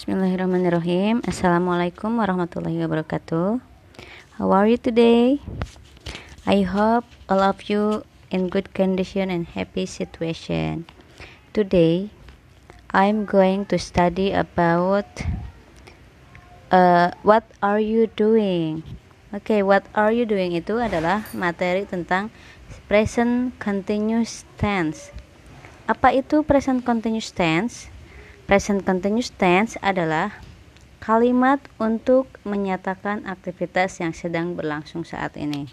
Bismillahirrahmanirrahim. Assalamualaikum warahmatullahi wabarakatuh. How are you today? I hope all of you in good condition and happy situation. Today, I'm going to study about uh, what are you doing. Oke, okay, what are you doing itu adalah materi tentang present continuous tense. Apa itu present continuous tense? Present continuous tense adalah kalimat untuk menyatakan aktivitas yang sedang berlangsung saat ini.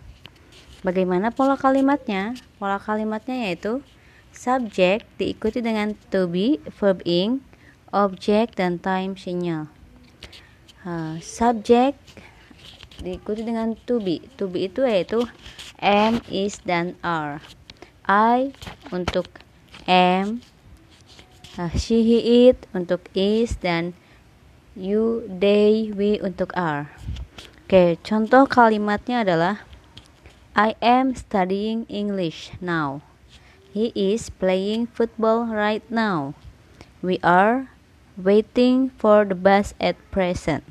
Bagaimana pola kalimatnya? Pola kalimatnya yaitu subjek diikuti dengan to be, verb ing, object dan time sinyal. Uh, subjek diikuti dengan to be. To be itu yaitu am, is dan are. I untuk am, uh, she, he, it untuk is dan you, they, we untuk are. Oke, contoh kalimatnya adalah I am studying English now. He is playing football right now. We are waiting for the bus at present.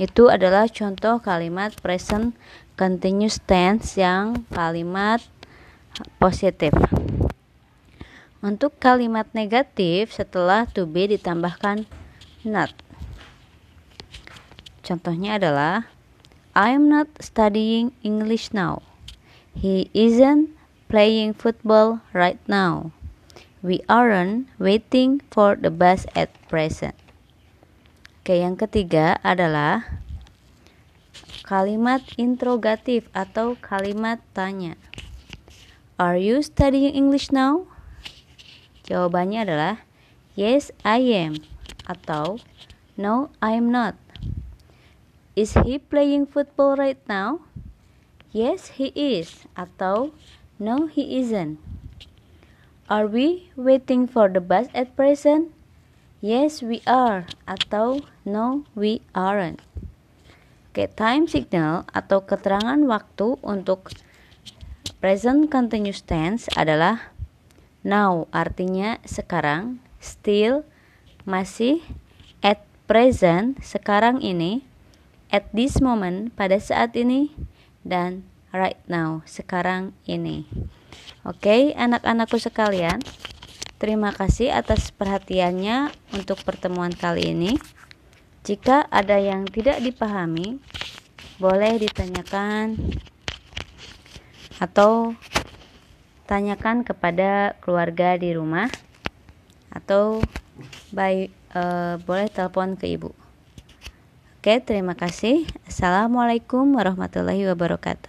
Itu adalah contoh kalimat present continuous tense yang kalimat positif. Untuk kalimat negatif setelah to be ditambahkan not. Contohnya adalah I am not studying English now. He isn't playing football right now. We aren't waiting for the bus at present. Oke, yang ketiga adalah kalimat interrogatif atau kalimat tanya. Are you studying English now? Jawabannya adalah Yes, I am atau No, I am not. Is he playing football right now? Yes, he is atau No, he isn't. Are we waiting for the bus at present? Yes, we are atau No, we aren't. Oke, time signal atau keterangan waktu untuk present continuous tense adalah Now artinya sekarang, still masih, at present sekarang ini, at this moment pada saat ini, dan right now sekarang ini. Oke, okay, anak-anakku sekalian, terima kasih atas perhatiannya untuk pertemuan kali ini. Jika ada yang tidak dipahami, boleh ditanyakan atau tanyakan kepada keluarga di rumah atau baik uh, boleh telepon ke ibu. Oke, terima kasih. Assalamualaikum warahmatullahi wabarakatuh.